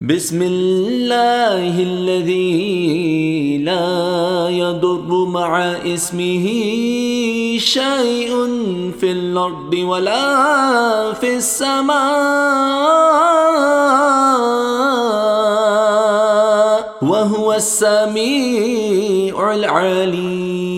بسم الله الذي لا يضر مع اسمه شيء في الأرض ولا في السماء وهو السميع العليم.